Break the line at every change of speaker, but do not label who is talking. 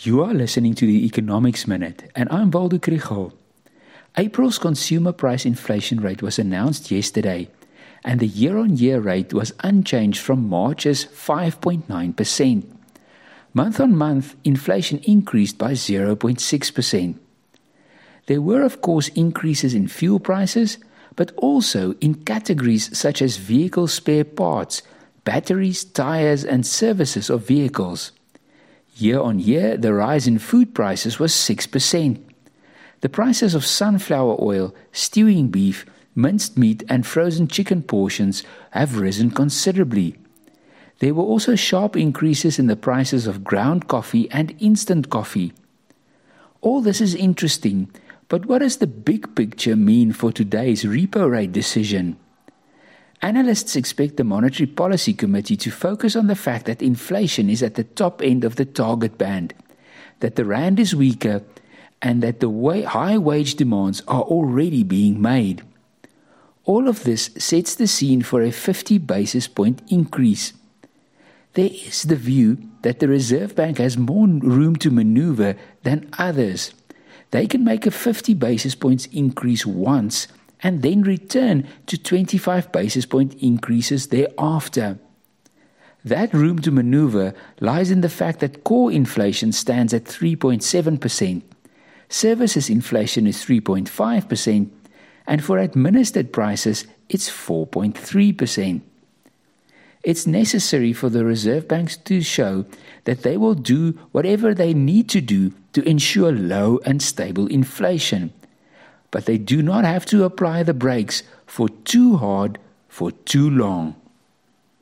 You are listening to the Economics Minute, and I'm Waldo Krugell. April's consumer price inflation rate was announced yesterday, and the year on year rate was unchanged from March's 5.9%. Month on month, inflation increased by 0.6%. There were, of course, increases in fuel prices, but also in categories such as vehicle spare parts, batteries, tires, and services of vehicles. Year on year, the rise in food prices was 6%. The prices of sunflower oil, stewing beef, minced meat, and frozen chicken portions have risen considerably. There were also sharp increases in the prices of ground coffee and instant coffee. All this is interesting, but what does the big picture mean for today's repo rate decision? Analysts expect the Monetary Policy Committee to focus on the fact that inflation is at the top end of the target band, that the rand is weaker, and that the high wage demands are already being made. All of this sets the scene for a 50 basis point increase. There is the view that the Reserve Bank has more room to maneuver than others. They can make a 50 basis points increase once and then return to 25 basis point increases thereafter. That room to maneuver lies in the fact that core inflation stands at 3.7%, services inflation is 3.5%, and for administered prices, it's 4.3%. It's necessary for the reserve banks to show that they will do whatever they need to do to ensure low and stable inflation but they do not have to apply the brakes for too hard for too long.